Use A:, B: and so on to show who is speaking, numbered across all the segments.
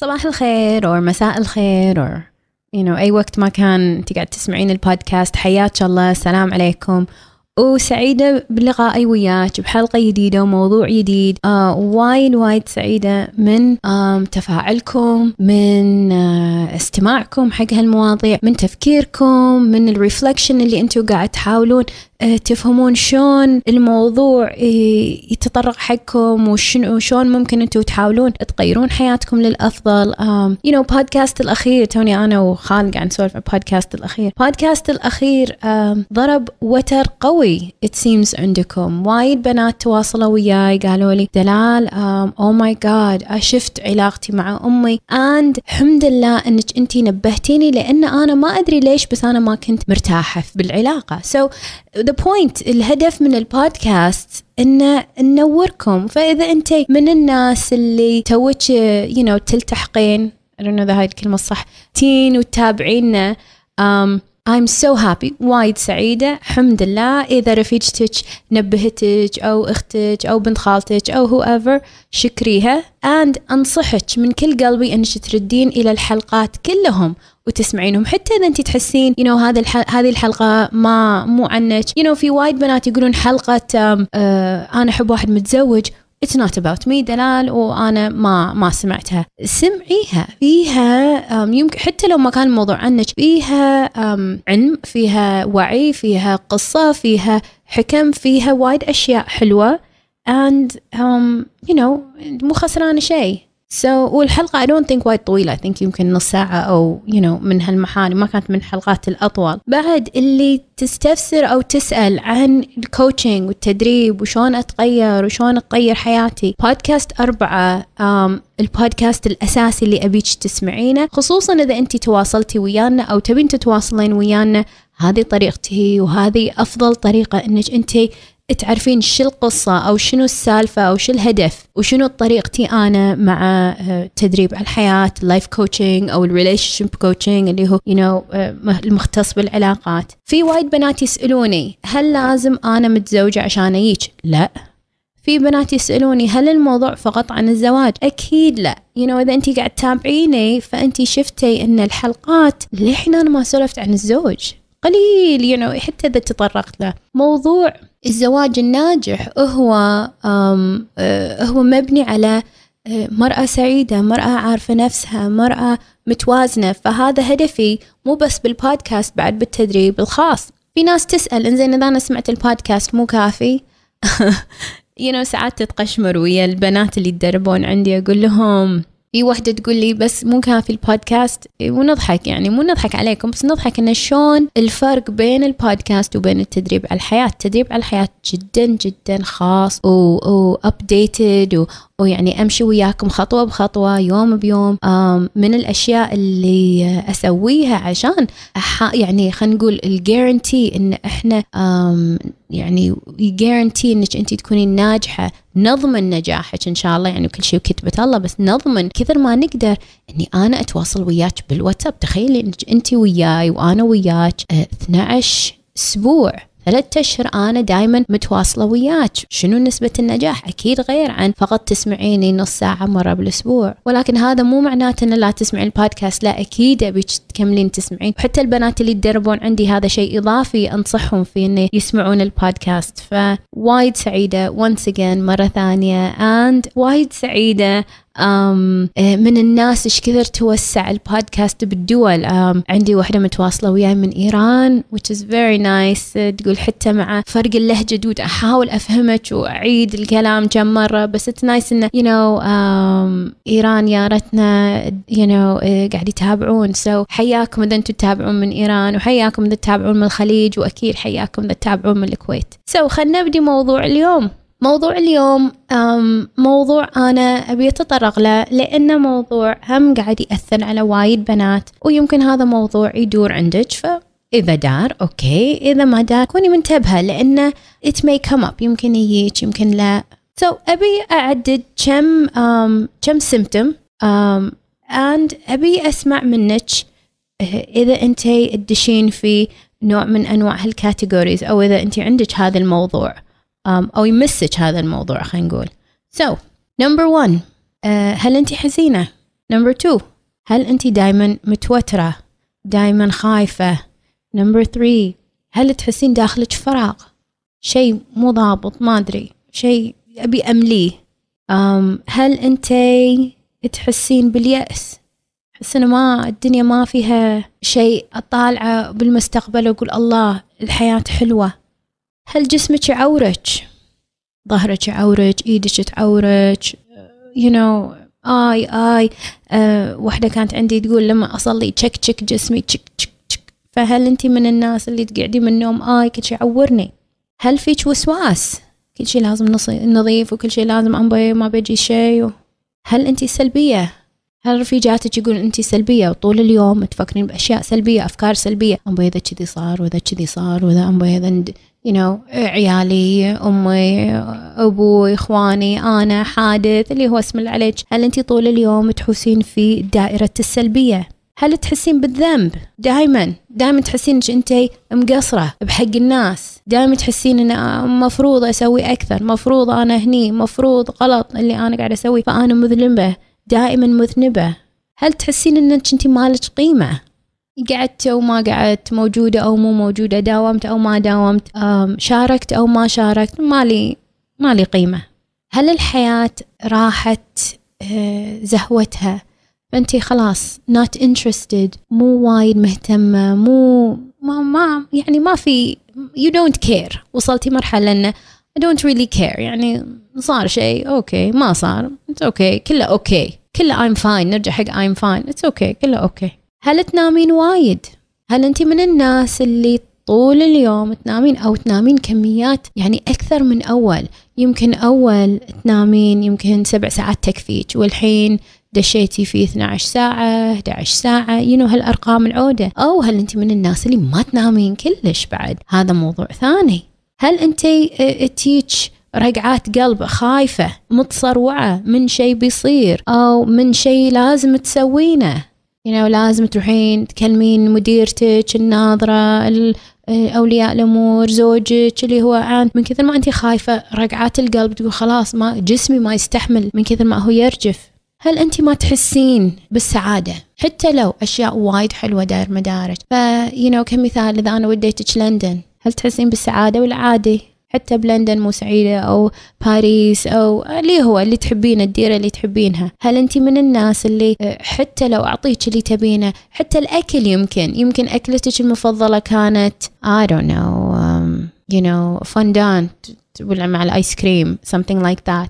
A: صباح الخير أو مساء الخير أو you know أي وقت ما كان أنت قاعد تسمعين البودكاست حياك الله السلام عليكم. وسعيدة بلقائي وياك بحلقة جديدة وموضوع جديد. آه وايد وايد سعيدة من آه تفاعلكم من آه استماعكم حق هالمواضيع من تفكيركم من ال reflection اللي أنتم قاعد تحاولون تفهمون شلون الموضوع يتطرق حقكم وشلون ممكن أنتم تحاولون تغيرون حياتكم للأفضل. you know بودكاست الأخير توني أنا وخالد قاعد نسولف عن البودكاست الأخير. البودكاست الأخير ضرب وتر قوي it seems عندكم. وايد بنات تواصلوا وياي قالوا لي دلال oh my God شفت علاقتي مع أمي and الحمد لله إنك انت نبهتيني لأن أنا ما أدري ليش بس أنا ما كنت مرتاحة بالعلاقة. So the point الهدف من البودكاست ان ننوركم. فإذا أنت من الناس اللي توك you know تلتحقين I don't هاي الكلمة الصح تين وتتابعينا um, I'm so happy. وايد سعيدة. الحمد لله. إذا رفيجتك نبهتك أو أختك أو بنت خالتك أو whoever شكريها. And أنصحك من كل قلبي أنك تردين إلى الحلقات كلهم وتسمعينهم. حتى إذا أنت تحسين يو you know, هذه هذه الحلقة ما مو عنك. يو you know, في وايد بنات يقولون حلقة uh, أنا أحب واحد متزوج It's not about me دلال وأنا ما ما سمعتها. سمعيها. فيها يمكن حتى لو ما كان الموضوع عنك فيها علم فيها وعي فيها قصة فيها حكم فيها وايد أشياء حلوة. And um, you know مو خسرانة شيء. So والحلقة I don't think وايد طويلة. I think يمكن نص ساعة أو you know من هالمحال ما كانت من الحلقات الأطول. بعد اللي تستفسر أو تسأل عن ال coaching والتدريب وشون أتغير وشون أغير حياتي. بودكاست أربعة um, البودكاست الأساسي اللي أبيك تسمعينه. خصوصا إذا أنت تواصلتي ويانا أو تبين تتواصلين ويانا. هذه طريقتي وهذه أفضل طريقة أنك أنت تعرفين شو القصة أو شنو السالفة أو شو الهدف وشنو طريقتي أنا مع تدريب على الحياة ال life coaching أو ال relationship coaching اللي هو you know, المختص بالعلاقات. في وايد بنات يسألوني هل لازم أنا متزوجة عشان أجيك؟ لا. في بنات يسألوني هل الموضوع فقط عن الزواج؟ أكيد لا. you know, إذا أنت قاعد تتابعيني فأنت شفتي أن الحلقات لحين أنا ما سولفت عن الزوج. قليل you know, حتى إذا تطرقت له. موضوع الزواج الناجح هو هو مبني على مرأة سعيدة مرأة عارفة نفسها مرأة متوازنة. فهذا هدفي مو بس بالبودكاست بعد بالتدريب الخاص. في ناس تسأل إنزين إذا أنا سمعت البودكاست مو كافي؟ You know, ساعات تتقشمر ويا البنات اللي يتدربون عندي أقول لهم في وحدة تقول لي بس مو كافي البودكاست ونضحك يعني مو نضحك عليكم بس نضحك انه شلون الفرق بين البودكاست وبين التدريب على الحياة. التدريب على الحياة جدا جدا خاص و updated ويعني أمشي وياكم خطوة بخطوة يوم بيوم. من الأشياء اللي أسويها عشان يعني خلينا نقول الجارنتي إن إحنا يعني يجارنتي إنك انت تكونين ناجحة نضمن نجاحك إن شاء الله. يعني كل شيء بكتبه الله بس نضمن كثر ما نقدر إني أنا أتواصل وياك بالواتساب. تخيلي إنك انت وياي وأنا وياك 12 أسبوع. ثلاثة أشهر أنا دائما متواصلة وياك. شنو نسبة النجاح؟ أكيد غير عن فقط تسمعيني نص ساعة مرة بالأسبوع. ولكن هذا مو معناته أن لا تسمعين البودكاست. لا أكيد أبيك تكملين تسمعين. وحتى البنات اللي يتدربون عندي هذا شيء إضافي أنصحهم في أنه يسمعون البودكاست. فوايد سعيدة once again مرة ثانية. And وايد سعيدة. um, من الناس إيش كثر توسع البودكاست بالدول. عندي واحدة متواصلة وياي من إيران which is very nice. تقول حتى مع فرق اللهجة دود أحاول أفهمك وأعيد الكلام كم مرة بس it's nice إنه you know um, إيران يارتنا you know قاعد يتابعون. So حياكم إذا أنتم تتابعون من إيران وحياكم إذا تتابعون من الخليج وأكيد حياكم إذا تتابعون من الكويت. So خلنا نبدي موضوع اليوم. موضوع اليوم موضوع أنا أبي أتطرق له لأنه موضوع هم قاعد يأثر على وايد بنات ويمكن هذا موضوع يدور عندك فإذا دار أوكي. إذا ما دار كوني منتبهة لأنه it may come up يمكن يجيك يمكن لا. So أبي أعدد كم um, كم symptom um, and أبي أسمع منك إذا أنت تدشين في نوع من أنواع هال categories أو إذا أنت عندك هذا الموضوع. أو يمسك هذا الموضوع خلينا نقول. So number one uh, هل أنت حزينة؟ number 2 هل أنت دايما متوترة؟ دايما خايفة؟ number 3 هل تحسين داخلك فراغ؟ شيء مو ضابط ما أدري. شيء أبي أمليه. um هل أنت تحسين باليأس؟ إنه ما الدنيا ما فيها شيء أطالعة بالمستقبل وأقول الله الحياة حلوة. هل جسمك يعورك؟ ظهرك يعورك؟ إيدك تعورك؟ You know آي آي. أه واحدة كانت عندي تقول لما أصلي تشك تشك جسمي تشك تشك تشك فهل أنت من الناس اللي تقعدي من النوم آي؟ كل شيء يعورني. هل فيك وسواس؟ كل شيء لازم نظيف وكل شيء لازم أنبي ما بيجي شيء هل أنت سلبية؟ هل رفيجاتك يقول أنت سلبية وطول اليوم تفكرين بأشياء سلبية أفكار سلبية؟ امبي إذا كذي صار وإذا كذي صار وإذا امبي إذا you know عيالي أمي أبوي إخواني أنا حادث اللي هو اسم عليك هل انت طول اليوم تحوسين في دائرة السلبية؟ هل تحسين بالذنب؟ دائما دائما تحسين إنك انت مقصرة بحق الناس. دائما تحسين إن مفروض أسوي أكثر. مفروض أنا هني. مفروض غلط اللي أنا قاعدة أسويه. فأنا مذنبة. دائما مذنبة. هل تحسين إنك انت مالك قيمة؟ قعدت أو ما قعدت موجودة أو مو موجودة داومت أو ما داومت شاركت أو ما شاركت مالي مالي قيمة. هل الحياة راحت آه، زهوتها؟ فأنتي خلاص not interested مو وايد مهتمة مو ما, ما يعني ما في you don't care. وصلتي مرحلة أنه I don't really care يعني صار شيء okay ما صار it's okay كله okay كله I'm fine نرجع حق I'm fine it's okay كله okay. هل تنامين وايد؟ هل أنت من الناس اللي طول اليوم تنامين أو تنامين كميات؟ يعني أكثر من أول. يمكن أول تنامين يمكن سبع ساعات تكفيك والحين دشيتي في 12 ساعة 11 ساعة. you know هالأرقام العودة. أو هل أنت من الناس اللي ما تنامين كلش بعد؟ هذا موضوع ثاني. هل أنت تيج رقعات قلب خايفة متصروعة من شيء بيصير أو من شيء لازم تسوينه؟ You know لازم تروحين تكلمين مديرتك الناظرة أولياء الأمور زوجك اللي هو عن من كثر ما أنت خايفة رقعات القلب تقول خلاص ما جسمي ما يستحمل من كثر ما هو يرجف. هل أنت ما تحسين بالسعادة؟ حتى لو أشياء وايد حلوة داير مدارك. ف you know كمثال إذا أنا وديتك لندن هل تحسين بالسعادة ولا عادي حتى بلندن مو سعيدة أو باريس أو اللي هو اللي تحبينه الديرة اللي تحبينها. هل أنت من الناس اللي آه، حتى لو أعطيك اللي تبينه حتى الأكل يمكن يمكن أكلتك المفضلة كانت I don't know um, you know فondان ولا مع الآيس كريم something like that.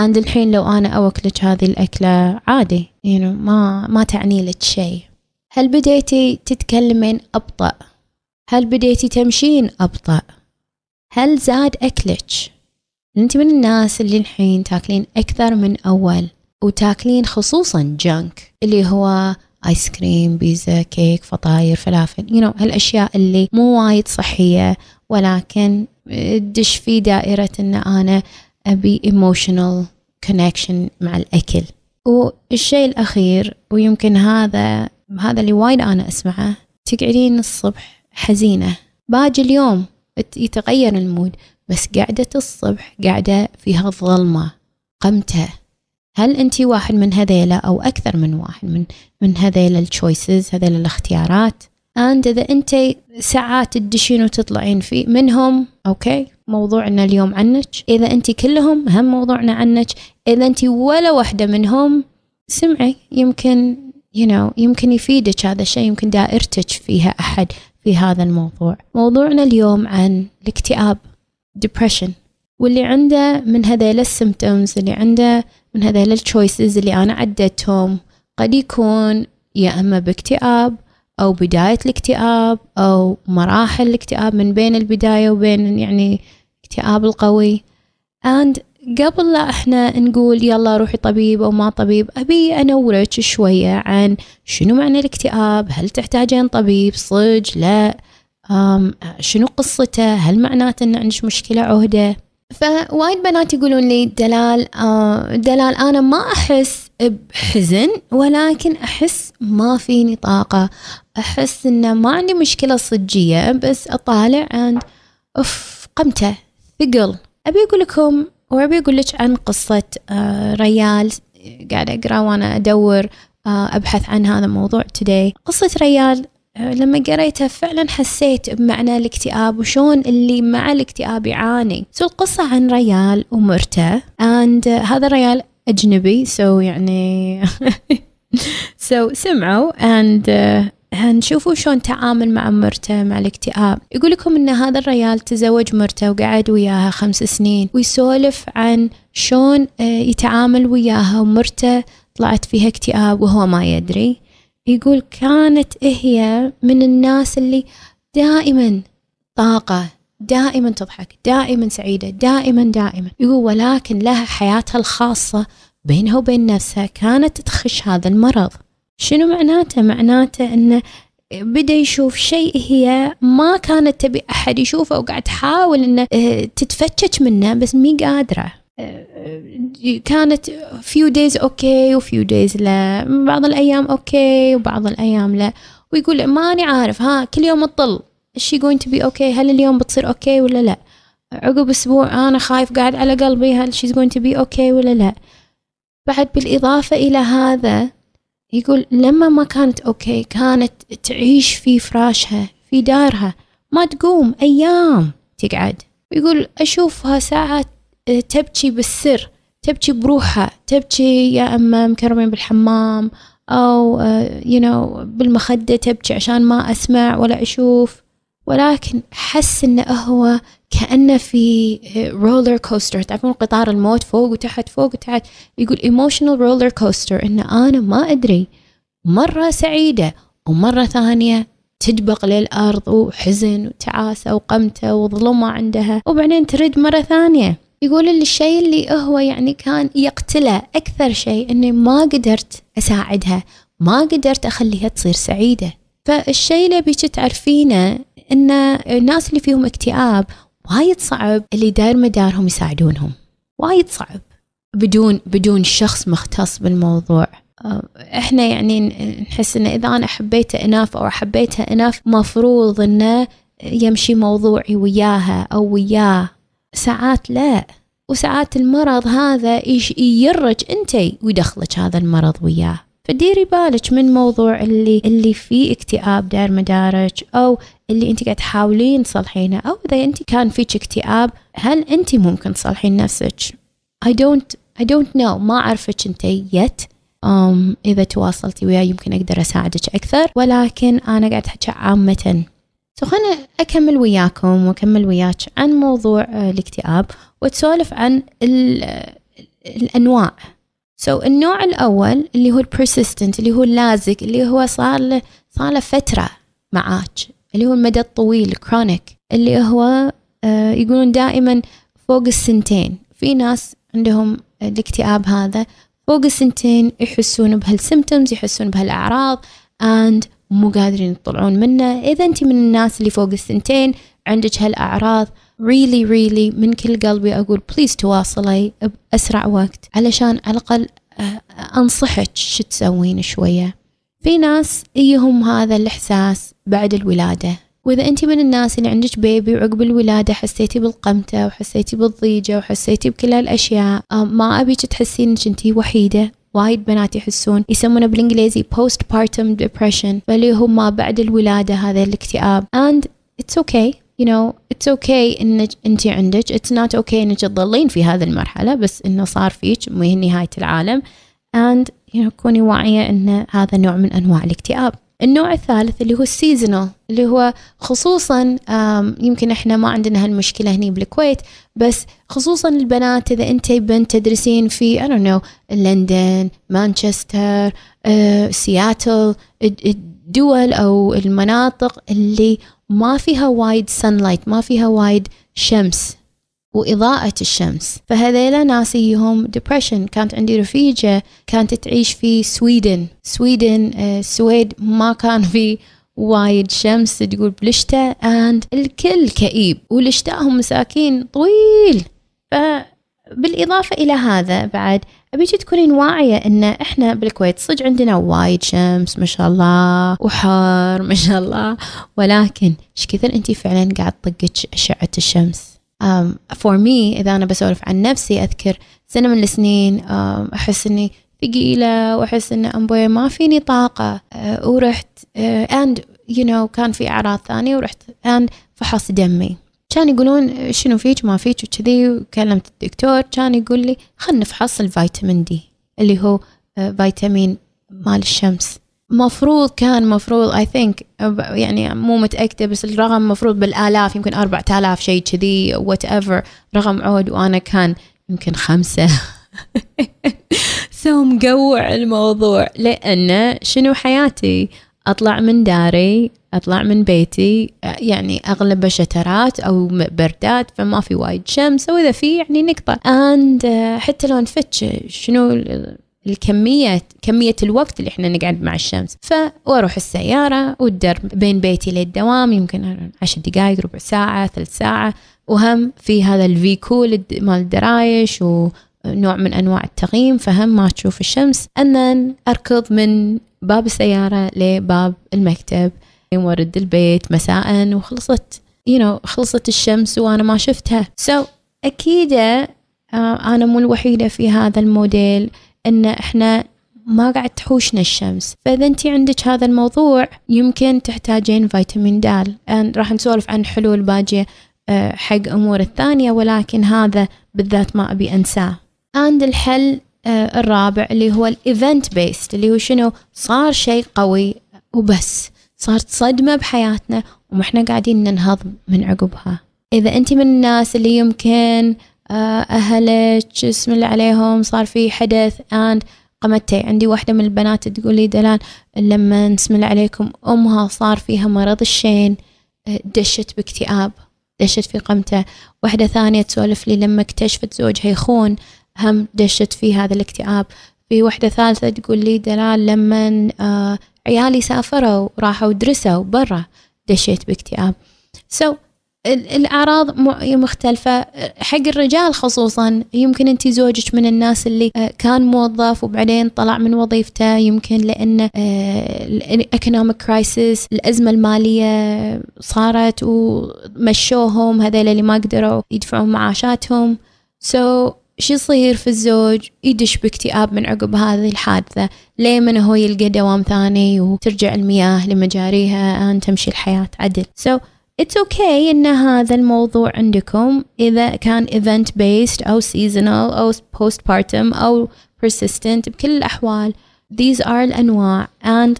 A: And الحين لو أنا أوكلك هذه الأكلة عادي you know ما ما تعني لك شيء. هل بديتي تتكلمين أبطأ؟ هل بديتي تمشين أبطأ؟ هل زاد أكلك؟ أنت من الناس اللي الحين تاكلين أكثر من أول وتاكلين خصوصا جانك اللي هو آيس كريم بيتزا كيك فطاير فلافل. You know هالأشياء اللي مو وايد صحية ولكن تدش في دائرة أن أنا أبي emotional connection مع الأكل. والشيء الأخير ويمكن هذا هذا اللي وايد أنا أسمعه تقعدين الصبح حزينة. باجي اليوم. يتغير ال mood بس قعدة الصبح قاعدة فيها الظلمة قمتة هل أنت واحد من هذيلا أو أكثر من واحد من من هذيلا ال choices هذيلا الاختيارات؟ And إذا أنت ساعات تدشين وتطلعين في منهم okay موضوعنا اليوم عنك. إذا أنت كلهم هم موضوعنا عنك. إذا أنت ولا واحدة منهم سمعي يمكن you know يمكن يفيدك هذا الشيء يمكن دائرتك فيها أحد. في هذا الموضوع. موضوعنا اليوم عن الاكتئاب depression واللي عنده من هذيل ال symptoms اللي عنده من هذيل ال choices اللي أنا عدتهم قد يكون يا إما باكتئاب أو بداية الاكتئاب أو مراحل الاكتئاب من بين البداية وبين يعني الاكتئاب القوي. And قبل لا إحنا نقول يلا روحي طبيب أو ما طبيب أبي أنورك شوية عن شنو معنى الاكتئاب؟ هل تحتاجين طبيب؟ صج لا. شنو قصته؟ هل معناته إن عندك مشكلة عهدة؟ فوايد بنات يقولون لي دلال آه دلال أنا ما أحس بحزن ولكن أحس ما فيني طاقة. أحس إن ما عندي مشكلة صجية بس أطالع عند اف قمته ثقل. أبي أقول لكم وأبي أقول لك عن قصة آه، ريال قاعدة أقرأ وأنا أدور أبحث عن هذا الموضوع today. قصة ريال لما قريتها فعلا حسيت بمعنى الاكتئاب وشون اللي مع الاكتئاب يعاني. so القصة عن ريال ومرته and هذا الريال أجنبي so يعني so سمعوا and uh, نشوفوا شلون تعامل مع مرته مع الاكتئاب. يقول لكم إن هذا الريال تزوج مرته وقعد وياها خمس سنين ويسولف عن شلون يتعامل وياها ومرته طلعت فيها اكتئاب وهو ما يدري. يقول كانت هي من الناس اللي دائما طاقة دائما تضحك دائما سعيدة دائما دائما. يقول ولكن لها حياتها الخاصة بينها وبين نفسها كانت تخش هذا المرض. شنو معناته؟ معناته إنه بدأ يشوف شيء هي ما كانت تبي أحد يشوفه وقاعد تحاول إنه تتفتش منه بس مي قادرة. كانت few days okay و few days لا. بعض الأيام okay وبعض الأيام لا. ويقول ماني عارف ها كل يوم تطل. she going to be okay هل اليوم بتصير okay ولا لا؟ عقب أسبوع أنا خايف قاعد على قلبي هل she's going to be okay ولا لا؟ بعد بالإضافة إلى هذا يقول لما ما كانت okay كانت تعيش في فراشها في دارها ما تقوم أيام تقعد. يقول أشوفها ساعات تبكي بالسر تبكي بروحها تبكي يا أما مكرمين بالحمام أو يو uh, نو know, بالمخدة تبكي عشان ما أسمع ولا أشوف. ولكن حس إنه هو كانه في roller coaster تعرفون قطار الموت فوق وتحت فوق وتحت؟ يقول emotional roller coaster إن أنا ما أدري. مرة سعيدة ومرة ثانية تدبق للارض وحزن وتعاسة وقمتة وظلمة عندها. وبعدين ترد مرة ثانية. يقول الشيء اللي هو يعني كان يقتله أكثر شيء أني ما قدرت أساعدها. ما قدرت أخليها تصير سعيدة. فالشيء اللي بيك تعرفينه أن الناس اللي فيهم اكتئاب وايد صعب اللي داير مدارهم يساعدونهم. وايد صعب. بدون بدون شخص مختص بالموضوع. إحنا يعني نحس إن إذا أنا حبيته اناف أو حبيتها اناف مفروض إنه يمشي موضوعي وياها أو وياه. ساعات لا. وساعات المرض هذا يرج انت ويدخلك هذا المرض وياه. فديري بالك من موضوع اللي اللي فيه اكتئاب دار مدارك أو اللي أنت قاعد تحاولين تصلحينه أو إذا أنت كان فيك اكتئاب هل أنت ممكن تصلحين نفسك؟ I don't I don't know. ما أعرفك أنت يت um, إذا تواصلتي وياي يمكن أقدر أساعدك أكثر. ولكن أنا قاعد أحكي عامة. so خلنا أكمل وياكم وأكمل وياك عن موضوع الاكتئاب وتسولف عن الأنواع. so, النوع الأول اللي هو ال persistent اللي هو اللازق اللي هو صار له صار له فترة معاك اللي هو المدى الطويل chronic اللي هو آه، يقولون دائما فوق السنتين. في ناس عندهم الاكتئاب هذا فوق السنتين يحسون بهال symptoms يحسون بهالأعراض and مو قادرين يطلعون منه. إذا أنت من الناس اللي فوق السنتين عندك هالأعراض really really من كل قلبي أقول please تواصلي بأسرع وقت. علشان على الأقل آه، أنصحك شو تسوين شوية. في ناس إيهم هذا الإحساس بعد الولادة. وإذا أنت من الناس اللي عندك بيبي وعقب الولادة حسيتي بالقمتة وحسيتي بالضيجة وحسيتي بكل هالأشياء آه، ما أبيك تحسين إنك أنت وحيدة. وايد بنات يحسون يسمونه بالإنجليزي post partum depression فاللي هو ما بعد الولادة هذا الاكتئاب. And it's okay. You know it's okay انك أنت عندك it's not okay إنك تضلين في هذه المرحلة بس إنه صار فيك مو هي نهاية العالم. And you know كوني واعية إن هذا نوع من أنواع الاكتئاب. النوع الثالث اللي هو ال seasonal اللي هو خصوصا يمكن إحنا ما عندنا هالمشكلة هني بالكويت بس خصوصا البنات إذا أنت بنت تدرسين في I don't know لندن مانشستر سياتل الدول أو المناطق اللي ما فيها وايد sunlight ما فيها وايد شمس وإضاءة الشمس. فهذيلا ناس يهم depression كانت عندي رفيجة كانت تعيش في سويدن. Sweden السويد آه، ما كان في وايد شمس تقول بالشتاء and الكل كئيب والشتاء مساكين طويل. فبالإضافة إلى هذا بعد أبيك تكونين واعية إن إحنا بالكويت صدق عندنا وايد شمس ما شاء الله وحار ما شاء الله. ولكن إيش كثر أنت فعلا قاعد تطقك أشعة الشمس؟ um, for me إذا أنا بسولف عن نفسي أذكر سنة من السنين um, أحس إني ثقيلة وأحس إن أمبوي ما فيني طاقة. آه، ورحت and you know كان في أعراض ثانية ورحت and فحص دمي. كان يقولون شنو فيك ما فيك وكذي. وكلمت الدكتور كان يقول لي خلنا نفحص الفيتامين D اللي هو فيتامين مال الشمس. مفروض كان مفروض I think يعني مو متأكدة بس الرقم مفروض بالآلاف يمكن 4000 شيء كذي whatever رقم عود وأنا كان يمكن خمسة. سو مقوع الموضوع لأن شنو حياتي؟ أطلع من داري أطلع من بيتي يعني أغلب شترات أو بردات فما في وايد شمس. وإذا في يعني نقطة. and حتى لو نفتش شنو الكمية كمية الوقت اللي إحنا نقعد مع الشمس. فأروح السيارة والدرب بين بيتي للدوام يمكن عشر دقايق ربع ساعة ثلث ساعة. وهم في هذا ال vehicle مال الدرايش و نوع من أنواع التغييم فهم ما تشوف الشمس. and أركض من باب السيارة لباب المكتب. وارد البيت مساء وخلصت you know خلصت الشمس وأنا ما شفتها. so, أكيد آه أنا مو الوحيدة في هذا الموديل إن إحنا ما قاعد تحوشنا الشمس. فإذا أنت عندك هذا الموضوع يمكن تحتاجين فيتامين د راح نسولف عن حلول باجية آه، حق أمور الثانية ولكن هذا بالذات ما أبي أنساه. عند الحل آه، الرابع اللي هو ال event based اللي هو شنو؟ صار شيء قوي وبس. صارت صدمة بحياتنا وإحنا قاعدين ننهض من عقبها. إذا أنت من الناس اللي يمكن آه، أهلك اسم الله عليهم صار في حدث and قمتي. عندي واحدة من البنات تقول لي دلال لما اسم الله عليكم أمها صار فيها مرض الشين آه، دشت باكتئاب دشت في قمته. واحدة ثانية تسولف لي لما اكتشفت زوجها يخون هم دشت في هذا الاكتئاب. في وحدة ثالثة تقول لي دلال لما آه عيالي سافروا راحوا درسوا برا دشيت باكتئاب. so, الأعراض مختلفة. حق الرجال خصوصا يمكن أنت زوجك من الناس اللي آه، كان موظف وبعدين طلع من وظيفته يمكن لأن ال economic crisis الأزمة المالية صارت ومشوهم هذول اللي ما قدروا يدفعون معاشاتهم. so, شو يصير في الزوج يدش باكتئاب من عقب هذه الحادثة ليه من هو يلقى دوام ثاني وترجع المياه لمجاريها أن تمشي الحياة عدل. So it's okay إن هذا الموضوع عندكم إذا كان event based أو seasonal أو postpartum أو persistent بكل الأحوال. These are الأنواع. And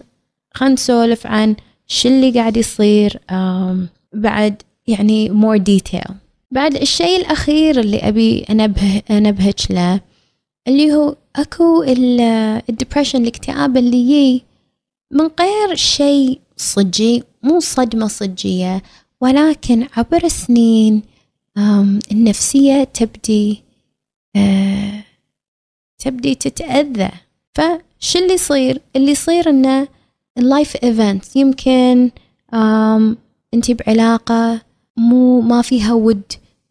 A: خلينا نسولف عن شو اللي قاعد يصير um, بعد يعني more detail. بعد الشيء الأخير اللي أبي أنبه أنبهك له اللي هو أكو ال depression الاكتئاب اللي يجي من غير شيء صجي مو صدمة صجية ولكن عبر السنين النفسية تبدي آه، تبدي تتأذى. فش اللي يصير؟ اللي يصير إنه ال life event يمكن انت بعلاقة مو ما فيها ود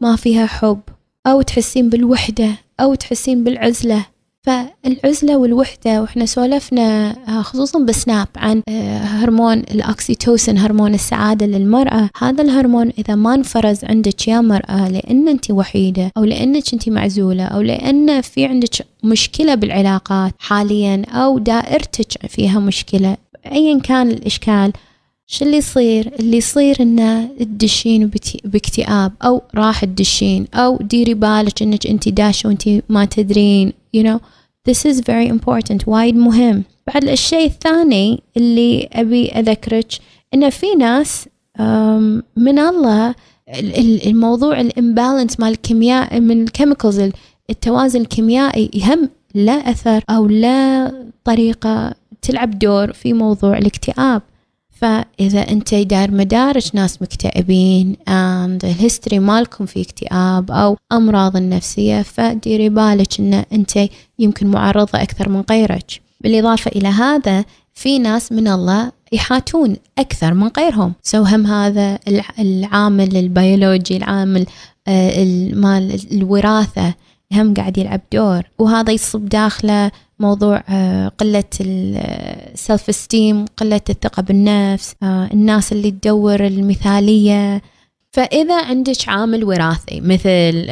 A: ما فيها حب أو تحسين بالوحدة أو تحسين بالعزلة. فالعزلة والوحدة وإحنا سولفنا آه، خصوصا بسناب عن آه، هرمون الأكسيتوسن هرمون السعادة للمرأة. هذا الهرمون إذا ما انفرز عندك يا مرأة لأن أنت وحيدة أو لأنك أنت معزولة أو لأن في عندك مشكلة بالعلاقات حاليا أو دائرتك فيها مشكلة أيا كان الإشكال شو اللي يصير؟ اللي يصير إنه تدشين باكتئاب أو راح تدشين أو ديري بالك إنك أنت داشة وأنت ما تدرين you know. This is very important وايد مهم. بعد الشيء الثاني اللي أبي أذكرك انه في ناس من الله الموضوع ال imbalance مال الكيمياء من ال chemicals التوازن الكيميائي يهم لا أثر أو لا طريقة تلعب دور في موضوع الاكتئاب. فإذا أنت داير مدارج ناس مكتئبين and ال history مالكم في اكتئاب أو أمراض النفسية فديري بالك أن أنت يمكن معرضة أكثر من غيرك. بالإضافة إلى هذا في ناس من الله يحاتون أكثر من غيرهم. so هم هذا العامل البيولوجي العامل آه، مال الوراثة هم قاعد يلعب دور. وهذا يصب داخله موضوع آه، قلة ال self-esteem قلة الثقة بالنفس آه، الناس اللي تدور المثالية. فإذا عندك عامل وراثي مثل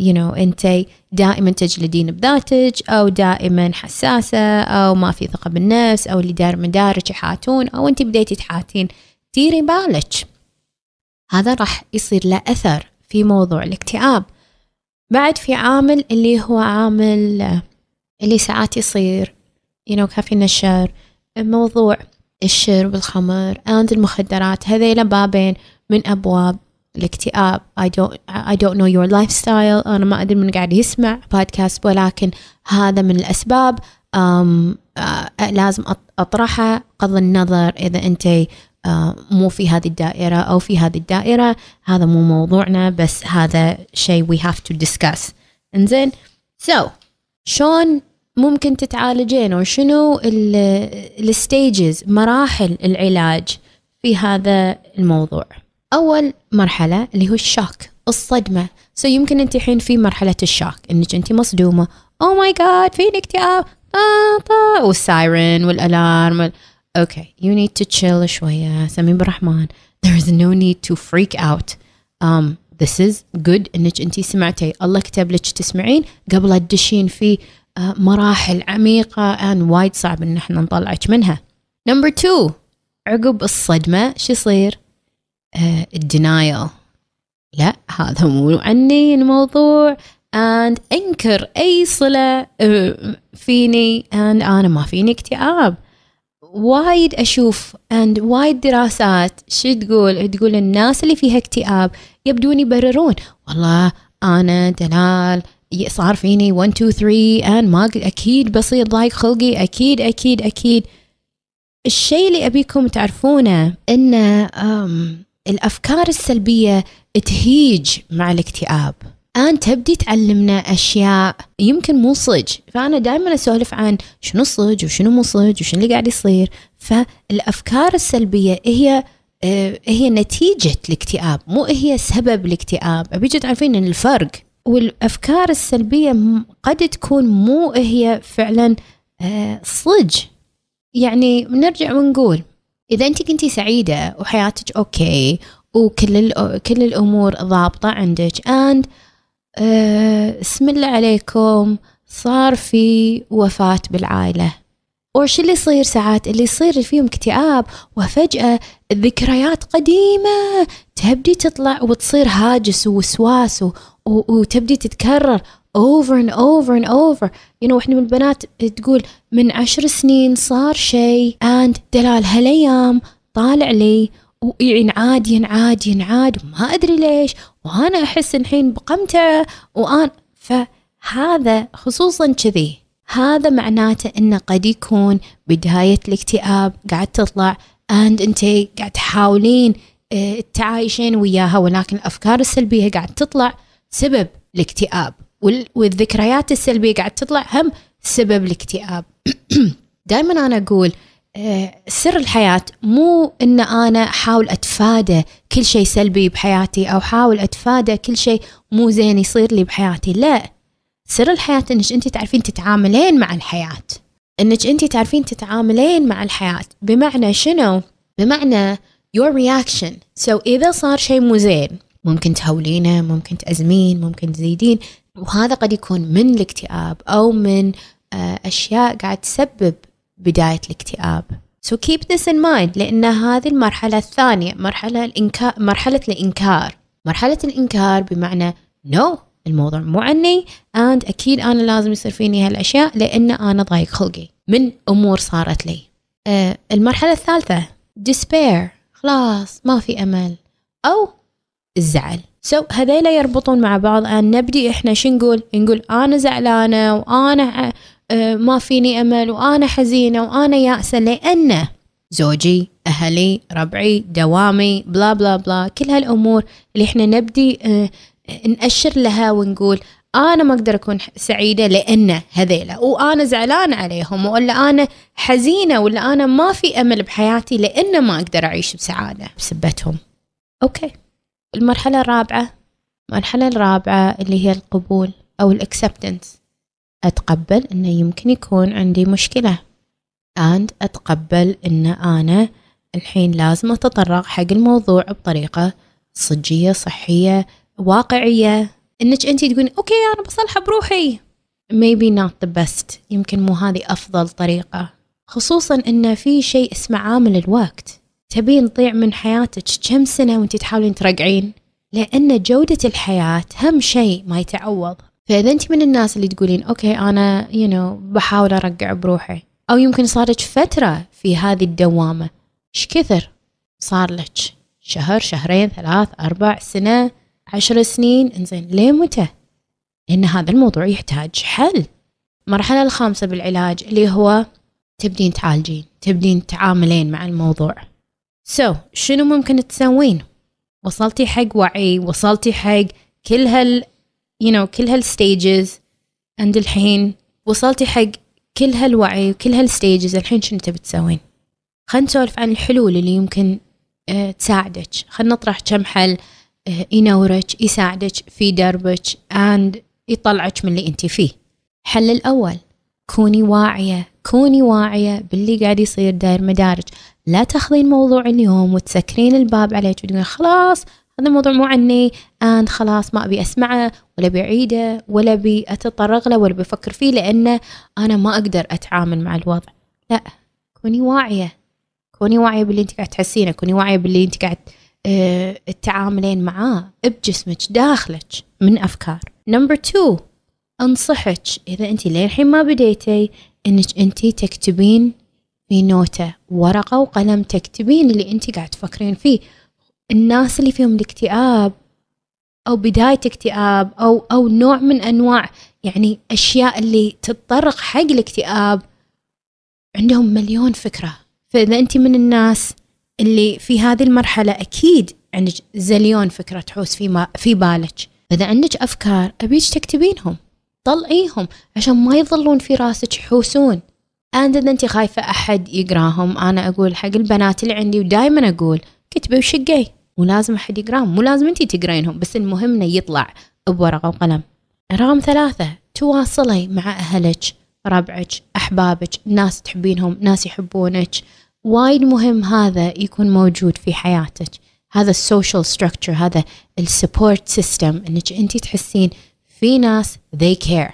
A: you know أنت دائما تجلدين بذاتك أو دائما حساسة أو ما في ثقة بالنفس أو اللي دار من دارك يحاتون أو أنت بديتي تحاتين ديري بالك. هذا راح يصير له أثر في موضوع الاكتئاب. بعد في عامل اللي هو عامل اللي ساعات يصير. You know, كافيين الشر موضوع الشرب الخمر and المخدرات هذيلا بابين من أبواب الاكتئاب. I don't I don't know your lifestyle. أنا ما أدري من قاعد يسمع بودكاست ولكن هذا من الأسباب. um, uh, لازم أطرحها قض النظر إذا أنت uh, مو في هذه الدائرة أو في هذه الدائرة. هذا مو موضوعنا بس هذا شيء we have to discuss. إنزين؟ So شلون ممكن تتعالجين وشنو ال stages مراحل العلاج في هذا الموضوع. أول مرحلة اللي هو ال shock الصدمة. so يمكن أنت الحين في مرحلة ال shock إنك أنت مصدومة. أو my God فيني اكتئاب؟ طا وال siren وال alarm okay you need to تشيل شوية سمي بالرحمن there is no need to freak out. Um, this is good إنك أنت سمعتي. الله كتب لك تسمعين قبل تدشين في مراحل عميقة and وايد صعب إن إحنا نطلعك منها. number 2 عقب الصدمة شو يصير؟ ال denial لا هذا مو عني الموضوع and أنكر أي صلة فيني and أنا ما فيني اكتئاب. وايد أشوف and وايد دراسات شو تقول؟ تقول الناس اللي فيها اكتئاب يبدون يبررون. والله أنا دلال صار فيني 1 2 3 and ما أكيد بصير ضايق خلقي. أكيد أكيد أكيد. الشيء اللي أبيكم تعرفونه انه الأفكار السلبية تهيج مع الاكتئاب. أن تبدي تعلمنا أشياء يمكن مو صج فأنا دائما أسولف عن شنو صج وشنو مو صج وشنو اللي قاعد يصير. فالأفكار السلبية هي آه، هي نتيجة الاكتئاب مو هي سبب الاكتئاب. أبيك تعرفين إن الفرق والأفكار السلبية قد تكون مو هي فعلا آه، صج يعني نرجع ونقول إذا أنت كنتي سعيدة وحياتك okay وكل كل الأمور ضابطة عندك and uh, اسم الله عليكم صار في وفاة بالعائلة. وش اللي يصير ساعات؟ اللي يصير فيهم اكتئاب وفجأة الذكريات قديمة تبدي تطلع وتصير هاجس ووسواس وتبدي تتكرر over and over and over. You know واحدة من البنات تقول من عشر سنين صار شيء and دلال هالأيام طالع لي وينعاد ينعاد ينعاد ما أدري ليش وأنا أحس الحين بقمته وان فهذا خصوصا كذي. هذا معناته إنه قد يكون بداية الاكتئاب قاعد تطلع and أنت قاعد تحاولين آه، تعايشين وياها ولكن الأفكار السلبية قاعد تطلع سبب الاكتئاب والذكريات السلبية قاعد تطلع هم سبب الاكتئاب. دائما أنا أقول آه، سر الحياة مو إن أنا أحاول أتفادى كل شيء سلبي بحياتي أو أحاول أتفادى كل شيء مو زين يصير لي بحياتي لا. سر الحياة إنك أنت تعرفين تتعاملين مع الحياة. إنك أنت تعرفين تتعاملين مع الحياة. بمعنى شنو؟ بمعنى your reaction. So إذا صار شيء مو زين ممكن تهولينه ممكن تأزمين ممكن تزيدين. وهذا قد يكون من الاكتئاب أو من آه، أشياء قاعد تسبب بداية الاكتئاب. So keep this in mind لأن هذه المرحلة الثانية مرحلة الإنكار مرحلة الإنكار. مرحلة الإنكار بمعنى no. الموضوع مو عني. And أكيد أنا لازم يصير فيني هالأشياء لأن أنا ضايق خلقي من أمور صارت لي. آه المرحلة الثالثة despair. خلاص ما في أمل. أو الزعل. سو so, هذيلا يربطون مع بعض. أن نبدي إحنا شو نقول؟ نقول أنا زعلانة وأنا آه، ما فيني أمل وأنا حزينة وأنا يائسة. لأن زوجي أهلي ربعي دوامي بلا بلا بلا كل هالأمور اللي إحنا نبدي آه، نأشر لها ونقول أنا ما أقدر أكون سعيدة لأن هذيلا وأنا زعلانة عليهم ولا أنا حزينة ولا أنا ما في أمل بحياتي لأن ما أقدر أعيش بسعادة بسبتهم. okay. المرحلة الرابعة المرحلة الرابعة اللي هي القبول أو ال acceptance. أتقبل إنه يمكن يكون عندي مشكلة and أتقبل إن أنا الحين لازم أتطرق حق الموضوع بطريقة صجية صحية واقعية إنك انت تقولين okay أنا بصلحها بروحي. Maybe not the best. يمكن مو هذه أفضل طريقة. خصوصا إن في شيء اسمه عامل الوقت. تبين تضيع من حياتك كم سنة وانت تحاولين ترجعين لأن جودة الحياة أهم شيء ما يتعوض. فإذا أنت من الناس اللي تقولين okay أنا you know, بحاول أرجع بروحي. أو يمكن صارت فترة في هذه الدوامة. إيش كثر؟ صار لك شهر شهرين ثلاث أربع سنة. عشر سنين. إنزين ليه متى؟ لأن هذا الموضوع يحتاج حل. المرحلة الخامسة بالعلاج اللي هو تبدين تعالجين تبدين تعاملين مع الموضوع. so, شنو ممكن تسوين؟ وصلتي حق وعي وصلتي حق كل هال you know كل هال stages عند الحين وصلتي حق كل هالوعي وكل هال stages الحين شنو تبي تسوين؟ خلينا نسولف عن الحلول اللي يمكن uh, تساعدك. خلينا نطرح كم حل. ينورك يساعدك في دربك and يطلعك من اللي أنت فيه. الحل الأول كوني واعية كوني واعية باللي قاعد يصير داير مدارج لا تاخذين موضوع اليوم وتسكرين الباب عليك وتقولين خلاص هذا الموضوع مو عني and خلاص ما أبي أسمعه ولا أبي أعيده ولا أبي أتطرق له ولا بفكر فيه لأنه أنا ما أقدر أتعامل مع الوضع. لا كوني واعية. كوني واعية باللي أنت قاعد تحسينه كوني واعية باللي أنت قاعد تتعاملين معاه بجسمك داخلك من أفكار. نمبر 2 أنصحك إذا أنت للحين ما بديتي إنك أنت تكتبين في نوتة ورقة وقلم تكتبين اللي أنت قاعد تفكرين فيه. الناس اللي فيهم الاكتئاب أو بداية اكتئاب أو أو نوع من أنواع يعني أشياء اللي تتطرق حق الاكتئاب عندهم مليون فكرة. فإذا أنت من الناس اللي في هذه المرحلة أكيد عندك زليون فكرة تحوس في ما في بالك. فاذا عندك أفكار ابيك تكتبينهم؟ طلعيهم عشان ما يظلون في راسك يحوسون. أنت إذا أنت خايفة أحد يقراهم أنا أقول حق البنات اللي عندي ودايما أقول كتبي وشقي. مو لازم أحد يقراهم مو لازم أنت تقرينهم بس المهم إنه يطلع بورقة وقلم. رقم ثلاثة تواصلي مع أهلك ربعك أحبابك ناس تحبينهم ناس يحبونك. وايد مهم هذا يكون موجود في حياتك. هذا ال social structure هذا ال support system إنك أنت تحسين في ناس they care.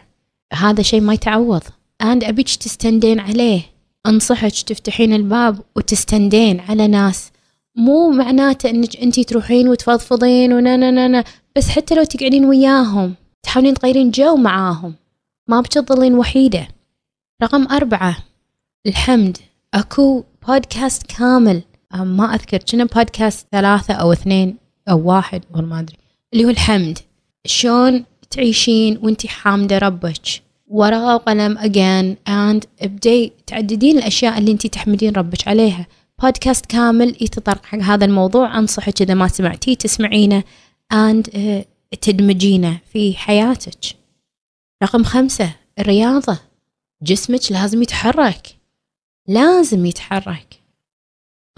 A: هذا شيء ما يتعوض. And أبيك تستندين عليه. أنصحك تفتحين الباب وتستندين على ناس. مو معناته إنك أنت تروحين وتفضفضين ونا نا نا بس حتى لو تقعدين وياهم تحاولين تغيرين جو معاهم. ما بتظلين وحيدة. رقم أربعة الحمد. أكو بودكاست كامل. ما أذكر كنا بودكاست ثلاثة أو اثنين أو واحد والله ما أدري. اللي هو الحمد. شلون تعيشين وانتي حامدة ربك؟ ورقة وقلم again and ابدي تعددين الأشياء اللي انتي تحمدين ربك عليها. بودكاست كامل يتطرق حق هذا الموضوع. أنصحك إذا ما سمعتيه تسمعينه and uh, تدمجينه في حياتك. رقم خمسة الرياضة جسمك لازم يتحرك. لازم يتحرك.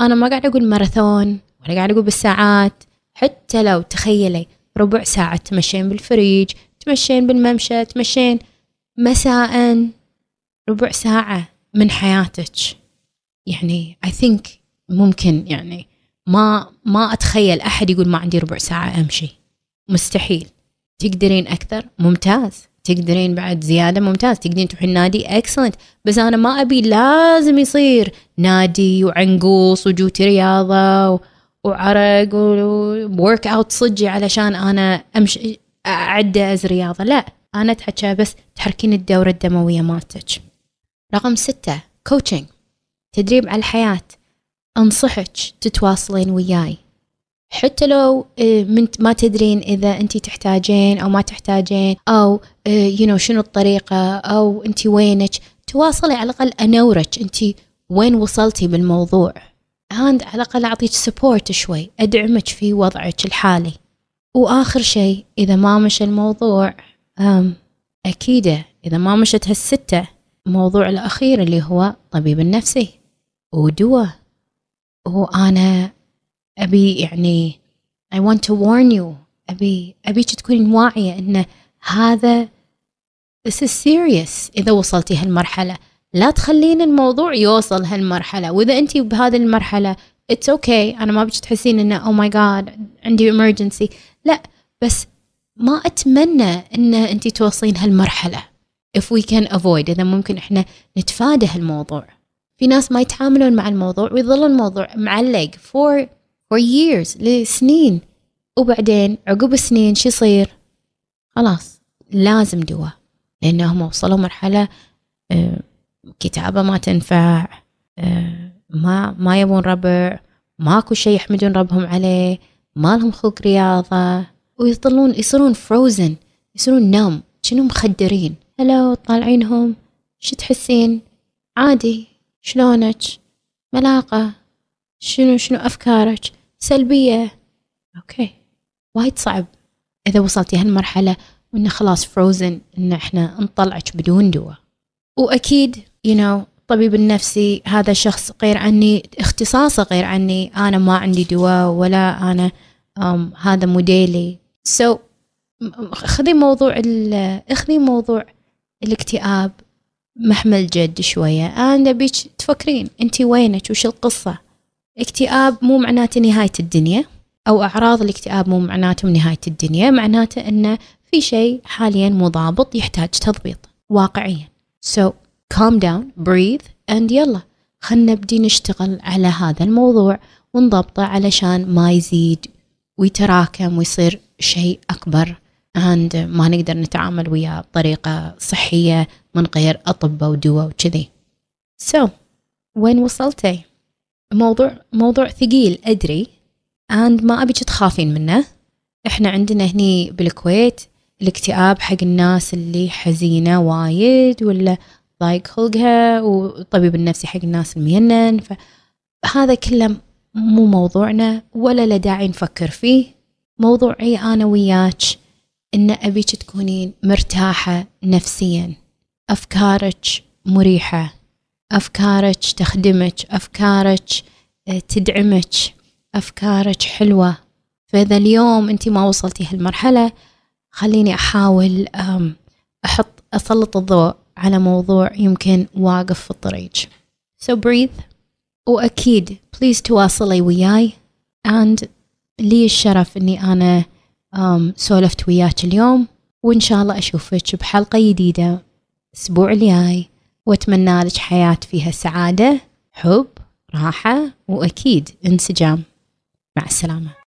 A: أنا ما قاعد أقول ماراثون ولا قاعد أقول بالساعات حتى لو تخيلي ربع ساعة تمشين بالفريج تمشين بالممشى تمشين مساء ربع ساعة من حياتك. يعني I think ممكن يعني ما ما أتخيل أحد يقول ما عندي ربع ساعة أمشي. مستحيل. تقدرين أكثر؟ ممتاز. تقدرين بعد زيادة. ممتاز. تقدرين تروحين النادي excellent بس أنا ما أبي لازم يصير نادي وعنقوص وجوتي رياضة وعرق workout صجي علشان أنا أمشي أعدز رياضة. لا أنا أتحكى بس تحركين الدورة الدموية مالتك. رقم ستة كوتشنج تدريب على الحياة. أنصحك تتواصلين وياي. حتى لو من ما تدرين إذا أنت تحتاجين أو ما تحتاجين أو يو شنو الطريقة أو أنت وينك تواصلي على الأقل أنورك أنت وين وصلتي بالموضوع. هاند على الأقل أعطيك سبورت شوي أدعمك في وضعك الحالي. وآخر شيء إذا ما مشى الموضوع أم أكيدة إذا ما مشت هالستة موضوع الأخير اللي هو طبيب النفسي. ودواء وأنا أبي يعني I want to warn you. أبي أبيك تكونين واعية إن هذا this is serious. إذا وصلتي هالمرحلة لا تخلين الموضوع يوصل هالمرحلة. وإذا أنت بهذه المرحلة okay. أنا ما بيجي تحسين انه oh my God عندي emergency. لا بس ما أتمنى إن أنت توصلين هالمرحلة. If we can avoid إذا ممكن إحنا نتفادى هالموضوع. في ناس ما يتعاملون مع الموضوع ويظل الموضوع معلق for for years. لسنين. وبعدين عقب سنين شو يصير؟ خلاص لازم دواء. لأنهم وصلوا مرحلة آه، كتابة ما تنفع آه، ما ما يبون ربع ماكو شيء يحمدون ربهم عليه ما لهم خلق رياضة. ويظلون يصيرون frozen يصيرون numb شنو مخدرين؟ hello طالعينهم شو تحسين؟ عادي شلونك؟ ملاقة. شنو شنو أفكارك؟ سلبية. okay. وايد صعب. إذا وصلتي هالمرحلة وإنه خلاص فروزن إن إحنا نطلعك بدون دواء وأكيد you know الطبيب النفسي هذا شخص غير عني اختصاصه غير عني أنا ما عندي دواء ولا أنا um, هذا موديلي so خذي موضوع اخذي موضوع الاكتئاب محمل جد شوية. أنا أبيك تفكرين أنت وينك؟ وش القصة؟ اكتئاب مو معناته نهاية الدنيا أو أعراض الاكتئاب مو معناته نهاية الدنيا معناته أنه في شيء حاليا مضابط يحتاج تضبيط واقعيا so calm down breathe and يلا خلنا نبدي نشتغل على هذا الموضوع ونضبطه علشان ما يزيد ويتراكم ويصير شيء أكبر and ما نقدر نتعامل وياه بطريقة صحية من غير أطباء ودواء وكذي so وين وصلتي؟ موضوع موضوع ثقيل أدري. And ما أبيك تخافين منه. إحنا عندنا هني بالكويت الاكتئاب حق الناس اللي حزينة وايد ولا ضايق خلقها والطبيب النفسي حق الناس المينن فهذا كله مو موضوعنا ولا له داعي نفكر فيه. موضوعي أنا وياك إن أبيك تكونين مرتاحة نفسيا. أفكارك مريحة. أفكارك تخدمك أفكارك آه، تدعمك أفكارك حلوة. فإذا اليوم أنت ما وصلتي هالمرحلة خليني أحاول أحط أسلط الضوء على موضوع يمكن واقف في الطريق. So breathe. وأكيد please تواصلي وياي. And لي الشرف أني أنا سولفت وياك اليوم. وإن شاء الله أشوفك بحلقة جديدة. الأسبوع الجاي. وأتمنى لك حياة فيها سعادة حب راحة وأكيد انسجام. مع السلامة.